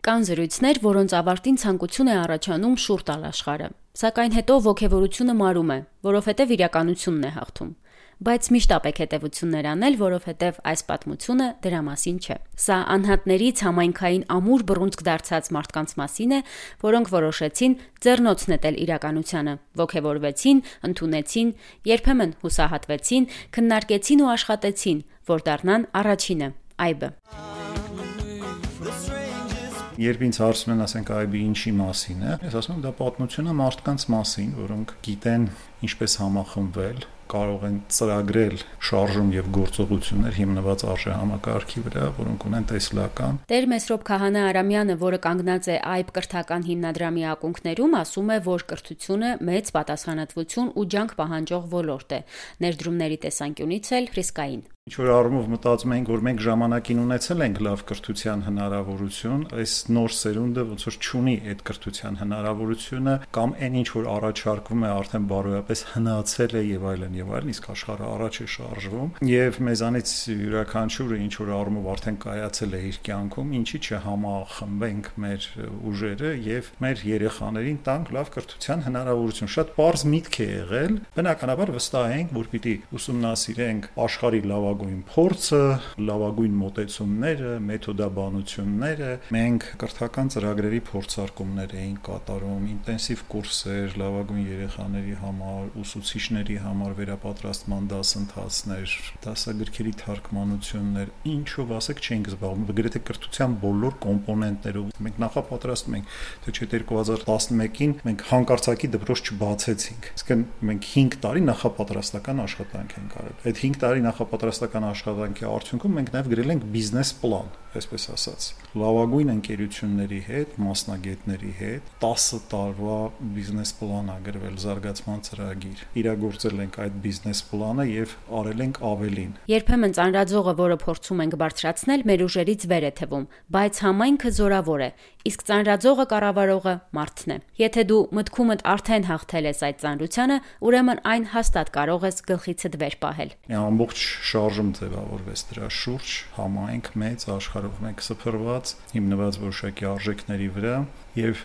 Կան զրույցներ, որոնց ավարտին ցանկություն է առաջանում շուռ տալ աշխարհը։ Սակայն հետո ողջևորությունը մարում է, որովհետև իրականությունն է հաղթում բայց միշտ ապեք հետևություններ անել, որովհետև այս պատմությունը դրա մասին չէ։ Սա անհատներից համայնքային ամուր բռունցք դարձած մարդկանց մասին է, որոնք որոշեցին ձեռնոց նետել իրականությանը, ողջևորվեցին, ընդունեցին, երբեմն հուսահատվեցին, քննարկեցին ու աշխատեցին, որ դառնան առաջինը՝ այբը երբ ինձ հարցնում են, ասենք, այբի ինչի մասին է, ես ասում եմ, դա պատմությունը մարդկանց մասին, որոնք գիտեն ինչպես համախմբվել, կարող են ծրագրել շարժում եւ գործողություններ հիմնված արժե համակարգի վրա, որոնք ունեն տեսլական։ Տեր Մեսրոբ Քահանա Արամյանը, որը կանգնած է այբ կրթական հիմնադրամի ակունքներում, ասում է, որ կրթությունը մեծ պատասխանատվություն ու ջանք պահանջող ոլորտ է։ Ներդրումների տեսանկյունից էլ ռիսկային ինչ որ առումով մտածում ենք, որ մենք ժամանակին ունեցել ենք լավ կրթության հնարավորություն, այս նոր սերունդը ոնց որ չունի այդ կրթության հնարավորությունը կամ այն ինչ որ առաջարկվում է արդեն բարոյապես հնացել է եւ այլն եւ այլն, իսկ աշխարհը առաջ է շարժվում եւ մեզանից յուրաքանչյուրը ինչ որ առումով արդեն կայացել է իր կյանքում, ինչի՞ չհամախմբենք մեր ուժերը եւ մեր երեխաներին տանք լավ կրթության հնարավորություն։ Շատ པարզ միտք է եղել, բնականաբար վստահ ենք, որ պիտի ուսումնասիրենք աշխարհի լավագույն լավագույն փորձը, լավագույն մոտեցումները, մեթոդաբանությունները։ Մենք կրթական ծրագրերի փորձարկումներ էինք կատարում, ինտենսիվ կուրսեր լավագույն երեխաների համար, ուսուցիչների համար վերապատրաստման դասընթացներ, դասագրքերի թարգմանություններ, ինչով ասեք չենք զբաղվում, գրեթե կրթության բոլոր կոմպոնենտներով։ Մենք նախապատրաստում ենք, թե չէ 2011-ին մենք հանկարծակի դպրոց չբացեցինք։ Իսկ մենք 5 տարի նախապատրաստական աշխատանք ենք արել։ Այդ 5 տարի նախապատրաստական տնտեսական աշխատանքի արդյունքում մենք նաև գրել ենք բիզնես պլան, այսպես ասած։ Լավագույն ընկերությունների հետ, մասնագետների հետ 10 տարվա բիզնես պլան ա գրվել զարգացման ծրագիր։ Իրագործել ենք այդ բիզնես պլանը եւ արել ենք ավելին։ Երբեմն ծանրաձողը, որը փորձում ենք բարձրացնել, մեր ուժերից վեր է թվում, բայց համայնքը զորավոր է, իսկ ծանրաձողը կառավարողը մարդն է։ Եթե դու մտքումդ արդեն հաղթել ես այդ ծանրությանը, ուրեմն այն հաստատ կարող ես գլխիցդ վեր պահել։ Ամբողջ շարժում ձևավորվեց դրա շուրջ, համայնք մեծ աշխարհով մենք սփռված, հիմնված որոշակի արժեքների վրա, եւ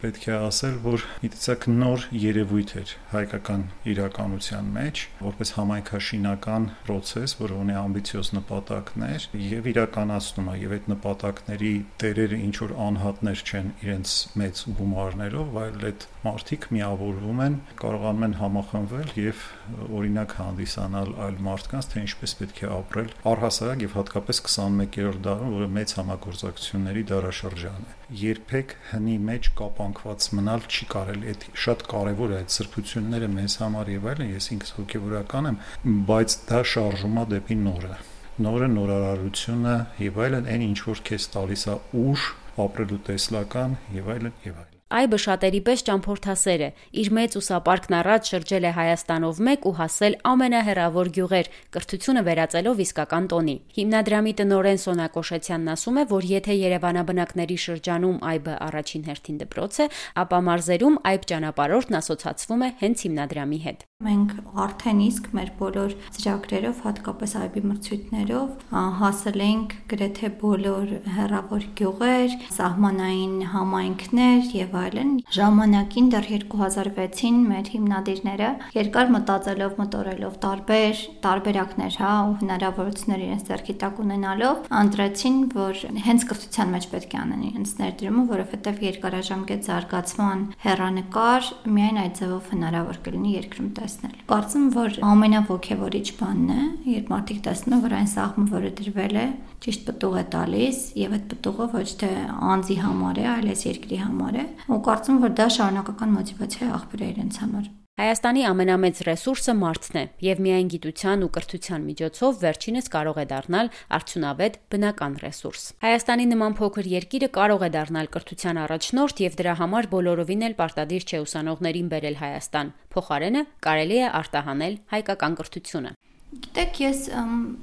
պետք է ասել, որ միտցակ նոր երևույթ էր հայկական իրականության մեջ, որպես համայնքաշինական process, որը ունի ամբիցիոզ նպատակներ եւ իրականացնում է եւ այդ նպատակների տերերը ինչ որ անհատներ չեն իրենց մեծ գումարներով, այլ այդ մարդիկ միավորվում են, կարողանում են համախմբվել եւ օրինակ հանդիսանալ այլ մարդկանց, թե ինչպես պետք է ապրել առհասարակ եւ հատկապես 21-րդ դարում, որը մեծ համագործակցությունների դարաշրջան է։ Երբեք հնի մեջ կապանքված մնալ չի կարելի։ Այդ շատ կարեւոր է այդ սրբությունները մեզ համար եւ այլն, ես ինքս հոգեվորական եմ, բայց դա շարժումա դեպի նորը նորը նորարարությունը եւ այլն այն ինչ որ քեզ տալիս է ուժ ապրելու տեսլական եւ այլն եւ այլն Այբը շատերի պես ճամփորդասեր է։ Իր մեծ ուսապարկն առաջ շրջել է Հայաստանով մեկ ու հասել ամենահեռավոր գյուղեր, կրթությունը վերածելով իսկական տոնի։ Հիմնադրամի տնօրեն Սոնա Կոշեցյանն ասում է, որ եթե Երևանաբնակների շրջանում այբը առաջին հերթին դպրոց է, ապա մարզերում այբ ճանապարհորդն ասոցացվում է հենց հիմնադրամի հետ։ Մենք արդեն իսկ մեր բոլոր ծրագրերով, հատկապես այբի մրցույթներով հասել ենք գրեթե բոլոր հեռավոր գյուղեր, սահմանային համայնքներ եւ այլն։ Ժամանակին դեռ 2006-ին մեր հիմնադիրները երկար մտածելով, մտորելով տարբեր տարբերակներ, հա, ու հնարավորություններ իրենց ձեռքի տակ ունենալով, ընտրեցին, որ հենց կրթության մեջ պետք է անեն իրենց ներդրումը, որովհետեւ երկարաժամկետ զարգացման հերանեկար միայն այդ ձևով հնարավոր կլինի երկրում տեսնել։ Կարծում որ ամենաոգևորիչ բանն է, երբ մարդիկ տեսնում են, որ այն սահմանը, որը դրվել է, ճիշտ պտուղ է տալիս եւ այդ պտուղը ոչ թե անձի համար է, այլ էս երկրի համար է, ու կարծում որ դա շարունակական մոտիվացիա աղբյուր է իրենց համար։ Հայաստանի ամենամեծ ռեսուրսը մարդն է, եւ միայն գիտության ու կրթության միջոցով վերջինս կարող է դառնալ արդյունավետ բնական ռեսուրս։ Հայաստանի նման փոքր երկիրը կարող է դառնալ կրթության առաջնորդ եւ դրա համար բոլորովին էլ պարտադիր չէ ուսանողներին բերել Հայաստան։ Փոխարենը կարելի է արտահանել հայկական կրթությունը։ Գիտեք, ես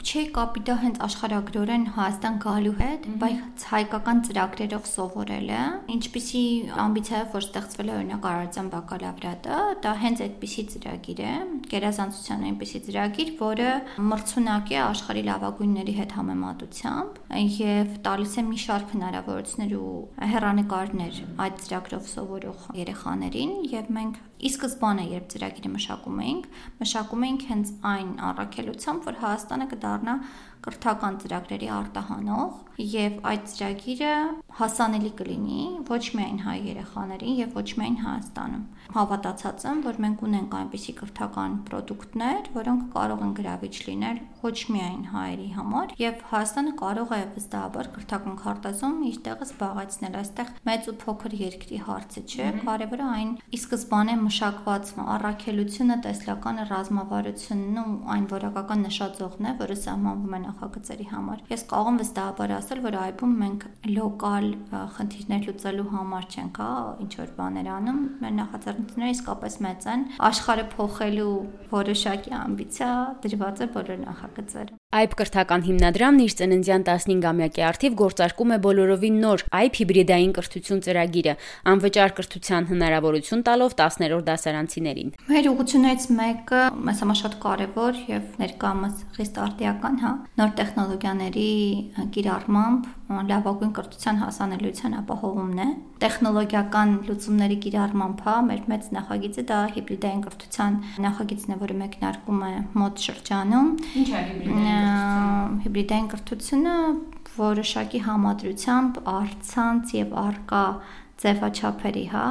չի կապիտա հենց աշխարհագրորեն Հայաստան գալու հետ, բայց հայկական ծրագրերով սովորելը, ինչպիսի ամբիցիայով որ ստեղծվել է օրինակ Արարատյան բակալավրատը, դա հենց այդպիսի ծրագիր է, գերազանցության այնպիսի ծրագիր, որը մրցունակ է աշխարհի լավագույնների հետ համեմատությամբ եւ տալիս է մի շարք հնարավորություններ ու հերանեկարներ այդ ծրագրով սովորող երեխաներին եւ մենք ի սկզբանե երբ ծրագիրը մշակում էինք, մշակում էինք հենց այն առաքելությամբ, որ Հայաստանը կդառնա կրթական ծրագրերի արտահանող եւ այդ ծրագիրը հասանելի կլինի ոչ միայն հայ երեխաներին եւ ոչ միայն Հայաստանում։ Հավատացած եմ, որ մենք ունենք այնպիսի կրթական ապրանքներ, որոնք կարող են գրավիչ լինել ոչ միայն հայերի համար եւ Հայաստանը կարող է վստահաբար կրթական քարտեզում իր տեղը զբաղեցնել։ Այստեղ մեծ ու փոքր երկրի հարցը չէ, կարևորը այն ի սկզբանե մշակված առաքելությունը, տեսլականը, ռազմավարությունն ու այն որակական նշաձողն է, որը սահմանվում է նախագծերի համար։ Ես կարող եմ վստահաբար ասել, որ այբում մենք լոկալ խնդիրներ լուծելու համար չենք, հա, ինչ որ բաներ անում, մեր նախաձեռնությունները իսկապես մեծ են։ Աշխարհը փոխելու որոշակի ամբիցիա դրված է բոլոր նախագծերը։ Այբ կրթական հիմնադրամն իր ծննդյան 15-ամյակի արդիվ գործարկում է բոլորովին նոր Այբ հիբրիդային կրթություն ծրագիրը, անվճար կրթության հնարավորություն տալով 10-րդ դասարանցիներին։ Մեր ուղղություններից մեկը մեզ համար շատ կարևոր եւ ներկայումս խիստ արտիական, հա, նոր տեխնոլոգիաների կիրառմամբ լավագույն կրթության հասանելիության ապահովումն է։ Տեխնոլոգիական լուծումների կիրառմամբ, հա, մեր մեծ նախագիծը դա հիբրիդային կրթության նախագիծն է, որը մեկնարկում է մոտ շրջանում։ Ինչ է հիբրիդային հիբրիդային կրթությունը որոշակի համադրությամբ արցանց եւ արկա ձևաչափերի, հա,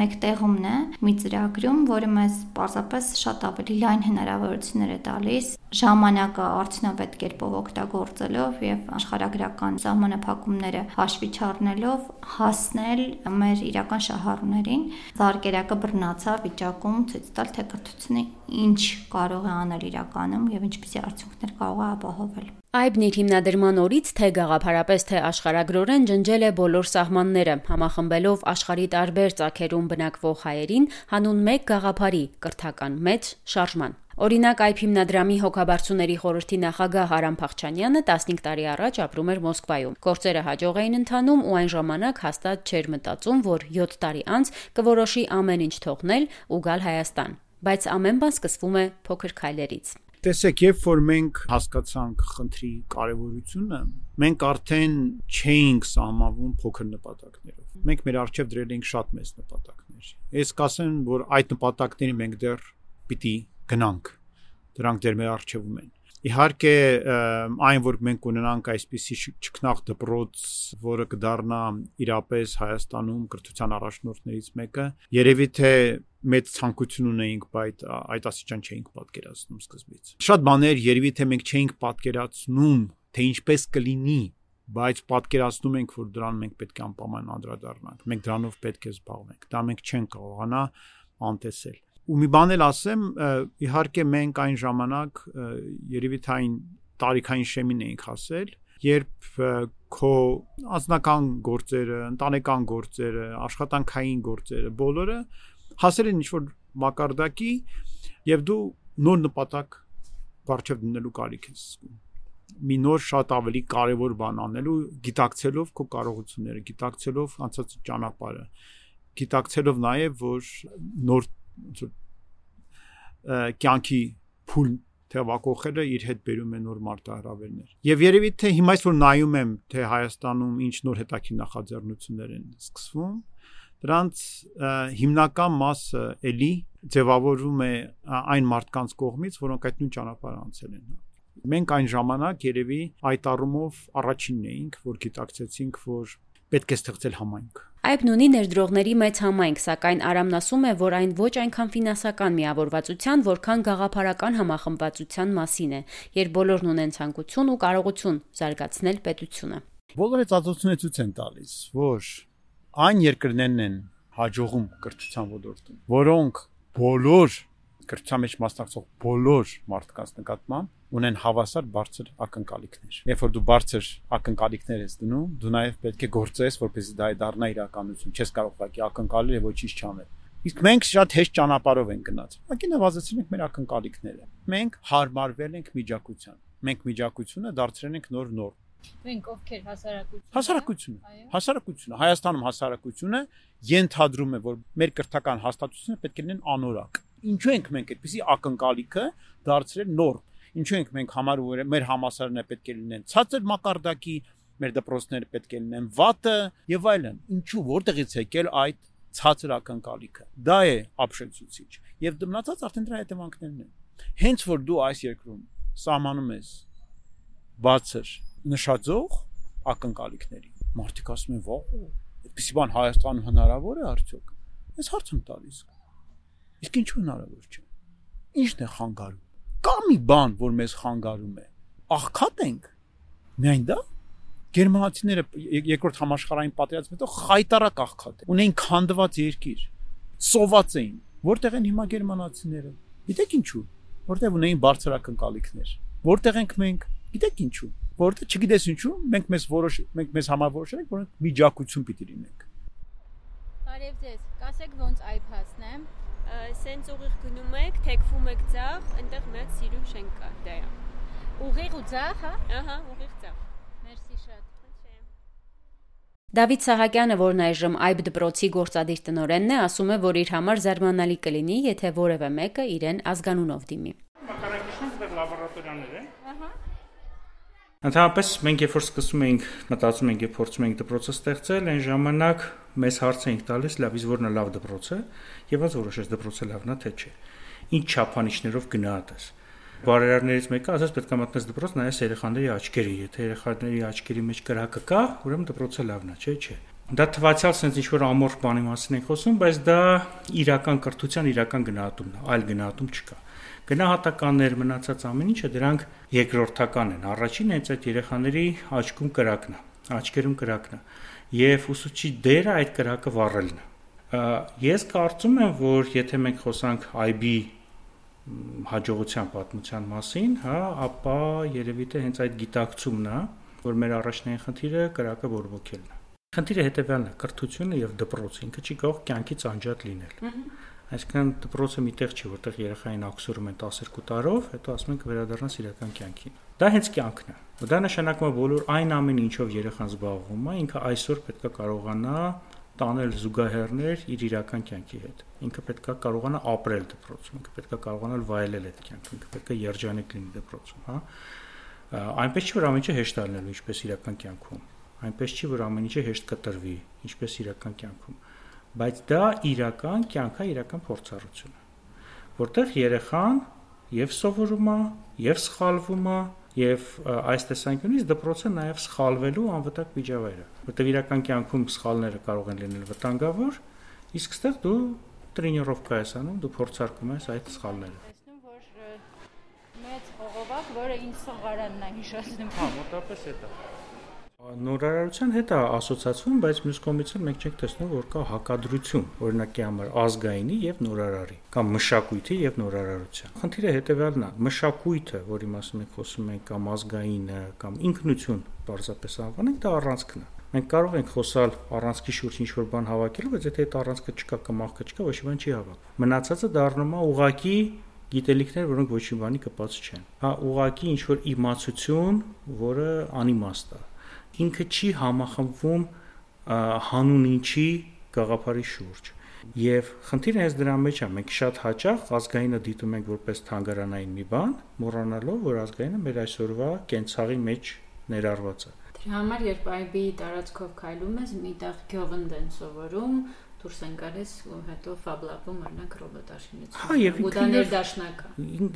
մեկտեղումն է մի ծրագրում, որը մեզ պարզապես շատ ավելի լայն հնարավորություններ է տալիս ժամանակը արդյունավետ կերպով օգտագործելով եւ աշխարհագրական սահմանափակումները հաշվի չառնելով հասնել մեր իրական շահառուներին զարգերակը բռնացա վիճակում ցույց տալ թե կրթությունը ինչ կարող է անել իրականում եւ ինչպիսի արդյունքներ կարող է ապահովել Այբն իր հիմնադրման օրից թե գաղափարապես թե աշխարհագրորեն ջնջել է բոլոր սահմանները, համախմբելով աշխարի տարբեր ցակերում բնակվող հայերին հանուն մեկ գաղափարի՝ կրթական մեծ շարժման։ Օրինակ այբ հիմնադրամի հոգաբարձուների խորհրդի նախագահ Արամ Փախչանյանը 15 տարի առաջ ապրում էր Մոսկվայում։ Գործերը հաջող էին ընթանում ու այն ժամանակ հաստատ չէր մտածում, որ 7 տարի անց կորոշի ամեն ինչ թողնել ու գալ Հայաստան։ Բայց ամեն բան սկսվում է փոքր քայլերից։ Տեսեք, երբ որ մենք հասկացանք խնդրի կարևորությունը, մենք արդեն չէինք սահմանվում փոքր նպատակներով։ Մենք մեր արժեվ դրել էինք շատ մեծ նպատակներ։ Ես կասեմ, որ այդ նպատակների մենք դեռ պիտի գնանք։ Դրանք դեռ մեր արժևում են։ Իհարկե այն որ մենք ունենանք այսպիսի ճկնաղ դպրոց, որը կդառնա իրապես Հայաստանում կրթության առաջնորդներից մեկը, երևի թե մեծ ցանկություն ունեինք, բայց այդ ասիճան չէինք պատկերացնում սկզբից։ Շատ բաներ երևի թե մենք չէինք պատկերացնում, թե ինչպես կլինի, բայց պատկերացնում ենք, որ դրան մենք պետք է անպայման անդրադառնանք։ Մենք դրանով պետք է զբաղվենք։ Դա մենք չենք կարողանա անտեսել ու մի բան էլ ասեմ, իհարկե մենք այն ժամանակ երևի թե այն տարիքային շեմին էինք հասել, երբ քո անձնական գործերը, ընտանեկան գործերը, աշխատանքային գործերը, բոլորը հասել են ինչ-որ մակարդակի եւ դու նոր նպատակ վարչև դնելու կարիք ես զգում մի նոր շատ ավելի կարևոր բան անելու գիտակցելով քո կարողությունները, գիտակցելով անցած ճանապարհը, գիտակցելով նաև որ նոր կյանքի փուլ թեվակողելը իր հետ բերում է նոր մարտահրավերներ։ Եվ երևի թե հիմա այսօր նայում եմ, թե Հայաստանում ինչ նոր հետաքի նախաձեռնություններ են սկսվում, դրանց հիմնական մասը էլի ձևավորվում է այն մարդկանց կողմից, որոնք այդ նույն ճանապարհը անցել են։ Մենք այն ժամանակ երևի այդ առումով առաջինն էինք, որ գիտակցեցինք, որ պետք է ստեղծել համայնք Այբն ունի ներդրողների մեծ համայնք, սակայն Արամն ասում է, որ այն ոչ այնքան ֆինանսական միավորվածության, որքան գաղափարական համախմբվածության մասին է, երբ բոլորն ունեն ցանկություն ու կարողություն զարգացնել պետությունը։ Բոլորը ծածկությունը ցույց են տալիս, որ այն երկրներն են հաջողում կրթության ոլորտում, որոնք բոլոր կրթության մեջ մասնակցող բոլոր մարդկանց նկատմամբ ունեն հավասար բարձր ակնկալիքներ։ Երբ որ դու բարձր ակնկալիքներ ես դնում, դու նաև պետք է գործես, որպեսզի դա դառնա իրականություն։ Չես կարող ուղղակի ակնկալել եւ ոչինչ չանել։ Իսկ մենք շատ հեշտ ճանապարհով ենք գնացել։ Ուղղակի նվազեցրել ենք մեր ակնկալիքները։ Մենք հարմարվել ենք միջակության։ Մենք միջակությունը դարձրել ենք նոր նոր Մենք ովքեր հասարակություն։ Հասարակությունը։ Հասարակությունը, Հայաստանում հասարակությունը ենթադրում է, որ մեր կրթական հաստատությունները պետք է լինեն անորակ։ Ինչու ենք մենք այդպեսի ակնկալիքը դարձրել նոր։ Ինչու ենք մենք համարում որ մեր համասարները պետք է լինեն ցածր մակարդակի, մեր դպրոցները պետք է լինեն վատը եւ այլն։ Ինչու որտեղից եկել այդ ցածր ակնկալիքը։ Դա է ապշեցուցիչ։ Եվ դմնացած արդեն դրա հետևանքներն են։ Հենց որ դու այս երկրում սահմանում ես բացր նշածող ակնկալիքների։ Մարդիկ ասում են՝ «Ո՞վ, այդպեսի բան Հայաստանում հնարավոր է արդյոք»։ Ես հարց եմ տալիս։ Իսկ ինչու հնարավոր չէ։ Ինչն է խանգարում։ Կա մի բան, որ մեզ խանգարում է։ Աղքատ ենք։ Միայն դա Գերմանացիները երկրորդ համաշխարհային պատերազմից հետո խայտարակ աղքատ են։ Ունեին քանդված երկիր։ Սոված էին։ Որտեղ են հիմա գերմանացիները։ Գիտեք ինչու։ Որտեղ ունեին բարձր ակնկալիքներ։ Որտեղ ենք մենք։ Գիտեք ինչու որովհետեւ չգիտես ինչու մենք մեզ որոշ մենք մեզ համար որոշել ենք որ միջակություն պիտի լինենք Բարև ձեզ կասեք ոնց iPass-ն է սենց ուղիղ գնում եք թեքվում եք ցախ այնտեղ հատ սիրուն շենք կա դա է ուղիղ ու ցախ հա? Ահա ուղիղ ցախ մերսի շատ Դավիթ Սահակյանը, որն այժմ այբ դպրոցի գործադիր տնօրենն է, ասում է, որ իր համար զարմանալի կլինի, եթե որևէ մեկը իրեն ազգանունով դիմի։ Մակարակիշն դեռ լաբորատորիաներ են։ Ահա Ընդհանրապես մենք երբ որ սկսում էինք մտածում էինք եւ փորձում էինք դպրոցը ստեղծել, այն ժամանակ մեզ հարց էինք տալիս, լավ, իսկ որն է լավ դպրոցը, եւ ոնց որոշես դպրոցը լավն է թե չէ։ Ինչ չափանիշներով գնահատես։ Բարերարներից մեկը ասաց պետք է մտնես դպրոց նայես երեխաների աչքերի, եթե երեխաների աչքերի մեջ կրակը կա, ուրեմն դպրոցը լավն է, չէ՞ չէ։ Դա թվացial sense ինչ որ ամորֆ բանի մասին ենք խոսում, բայց դա իրական կրթության իրական գնահատումն է, այլ գնահատում չկա գնահատականներ մնացած ամեն ինչը դրանք երկրորդական են. առաջին հենց այդ երեխաների աչքում կրակն է աչքերում կրակն է եւ ուսուցչի դերը այդ կրակը վառելն է ես կարծում եմ որ եթե մենք խոսանք IB հաջողության պատմության մասին, հա, ապա երևի թե հենց այդ գիտակցումն է, որ մեր առաջնային խնդիրը կրակը բորբոքելն է։ Խնդիրը հետեւյալն է՝ կրթությունը եւ դպրոցը ինքը չի կարող կյանքից անջատ լինել։ Այսինքն դպրոցը միտեղ չի, որտեղ երեխային ակսուրում են 12 տարով, հետո ասում են կվերադառնաս իրական կյանքին։ Դա հենց կյանքն է։ Դա նշանակում է, որ այն ամեն ինչով երեխան զբաղվում է, ինքը այսօր պետք է կարողանա տանել զուգահեռներ իր իրական կյանքի հետ։ Ինքը պետք է կարողանա ապրել դպրոցում, ինքը պետք է կարողանալ վայելել այդ կյանքը, ինքը պետք է երջանիկ լինի դպրոցում, հա։ Այնպես չի որ ամեն ինչը հեշտ լինելու, ինչպես իրական կյանքում։ Այնպես չի որ ամեն ինչը հեշտ կտրվի, ինչպես իրական կյանքում բայց դա իրական կյանքա իրական փորձառություն է որտեղ երեխան եւ սովորում է եւ սխալվում է եւ այս տեսանկյունից դպրոցը նաեւ սխալվելու անվտանգ միջավայր է որտեղ իրական կյանքում սխալները կարող են լինել վտանգավոր իսկ ստեղ դու տրենիրովկա ես անում դու փորձարկում ես այդ սխալները մեծ խողովակ որը ինձ սողարանն է հիշեցնում հա մոտապես է դա Նորարարության հետ է ասոցացվում, բայց մյուս կողմից էլ մենք չենք տեսնում, որ կա հակադրություն, օրինակի համար ազգայինի եւ նորարարի, կամ մշակույթի եւ նորարարության։ Խնդիրը հետեւյալն է՝ մշակույթը, որի մասին մենք խոսում ենք, կամ ազգայինը, կամ ինքնություն, բարձրապես անվանենք, դա առանցքն է։ Մենք կարող ենք խոսալ առանցքի շուրջ ինչ-որ բան հավաքելու, բայց եթե այդ առանցքը չկա կամ աղքը չկա, ոչ մի բան չի հավաք։ Մնացածը դառնում է ուղակի գիտելիքներ, որոնք ոչ մի բանի կապած չեն։ Հա, ուղակի ինչ որ իմացություն, որը անիմաստ է ինքը չի համախմբվում հանուն ինչի գաղափարի շուրջ։ Եվ խնդիրը հենց դրա մեջ է, մենք շատ հաճախ ազգայինը դիտում ենք որպես թանգարանային մի բան, մոռանալով, որ ազգայինը մեր այսօրվա կենցաղի մեջ ներառված է։ Դրա համար երբ IB տարածքով քայլում ես, միտեղ գյուղընդ են սովորում, դուրս են գալիս ու հետո ֆաբլապում օրինակ ռոբոտաշինություն։ Հա, եւ ու դա ներդաշնակ է։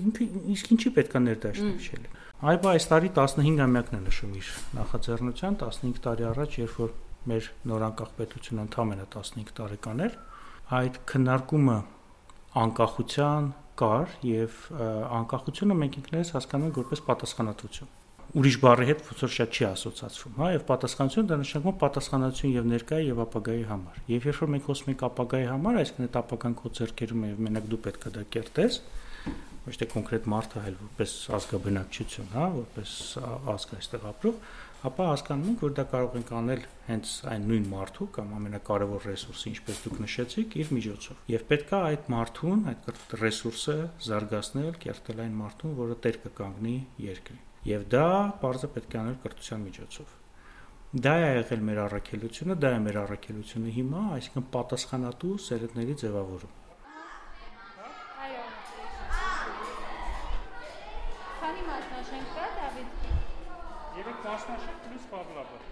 Ինքը իսկ ինչի պետքա ներդաշնակ շել։ Այբա այս տարի 15-ամյակն է նշում իր նախաձեռնության 15 տարի առաջ, երբ որ մեր նորանկախ պետությունը ընդամենը 15 տարեկան էր, այդ քննարկումը անկախության կար եւ անկախությունը մենք ինքներս հասկանում ենք որպես պատասխանատվություն ուրիշ բառի հետ ոնց որ շատ չի ասոցացվում, հա, եւ պատասխանատվություն դա նշանակում պատասխանատվություն եւ ներկայի եւ ապագայի համար։ Եվ երբ որ մենք խոսում ենք ապագայի համար, այսինքն այդ ապագան քո ձեռքերում է եւ մենակ դու պետք է դա կերտես, ոչ թե կոնկրետ մարդը, այլ որպես ազգաբնակչություն, հա, որպես ազգ այստեղ ապրող, ապա հասկանում ենք, որ դա կարող ենք անել հենց այն նույն մարդու կամ ամենակարևոր ռեսուրսը, ինչպես դուք նշեցիք, իր միջոցով։ Եվ պետքա այդ մարդուն, այդ ռեսուրսը զարգացնել, կերտել այն մարդուն, որը տեր կկանգնի երկրի։ Եվ դա բարձր պետք է անել կրթության միջոցով։ Դա է եղել մեր առաքելությունը, դա է մեր առաքելությունը հիմա, այսինքն պատասխանատու սերնդների ձևավորում։ մասնաշենք պլյուս Պավլովը։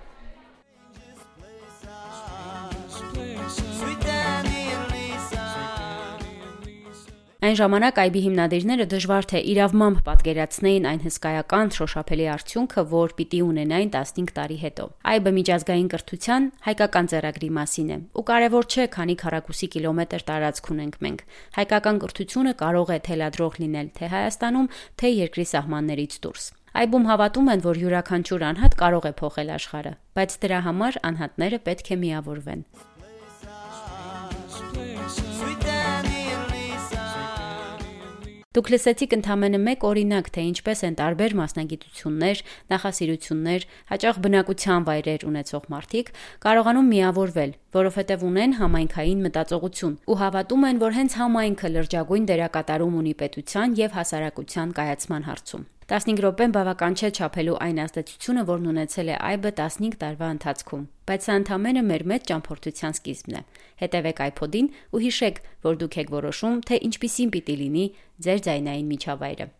Այն ժամանակ այբի հիմնադիրները դժվար թե իրավմամբ պատկերացնեին այն հսկայական շոշափելի արդյունքը, որ պիտի ունենային 15 տարի հետո։ Այբը միջազգային կրթության հայկական ծերագրի մասին է, ու կարևոր չէ, քանի քառակուսի կիլոմետր տարածք ունենք մենք։ Հայկական կրթությունը կարող է թելադրող լինել թե Հայաստանում, թե երկրի սահմաններից դուրս։ Այբում հավատում են, որ յուրաքանչյուր անհատ կարող է փոխել աշխարհը, բայց դրա համար անհատները պետք է միավորվեն։ Դուք լսեցիք ընդամենը մեկ օրինակ, թե ինչպես են տարբեր մասնագիտություններ, նախասիրություններ, հաճախ բնակության վայրեր ունեցող մարդիկ կարողանում միավորվել, որովհետև ունեն համայնքային մտածողություն ու հավատում են, որ հենց համայնքը լրջագույն դերակատարում ունի պետության եւ հասարակության կայացման հարցում։ 15 րոպեն բավական չէ չափելու այն ազդեցությունը, որն ունեցել է այբը 15 տարվա ընթացքում, բայց սա ընդամենը մեր մեծ ճամփորդության սկիզբն է։ Հետևեք iPod-ին ու հիշեք, որ դուք եք որոշում, թե ինչպիսին պիտի լինի ձեր ձայնային միջավայրը։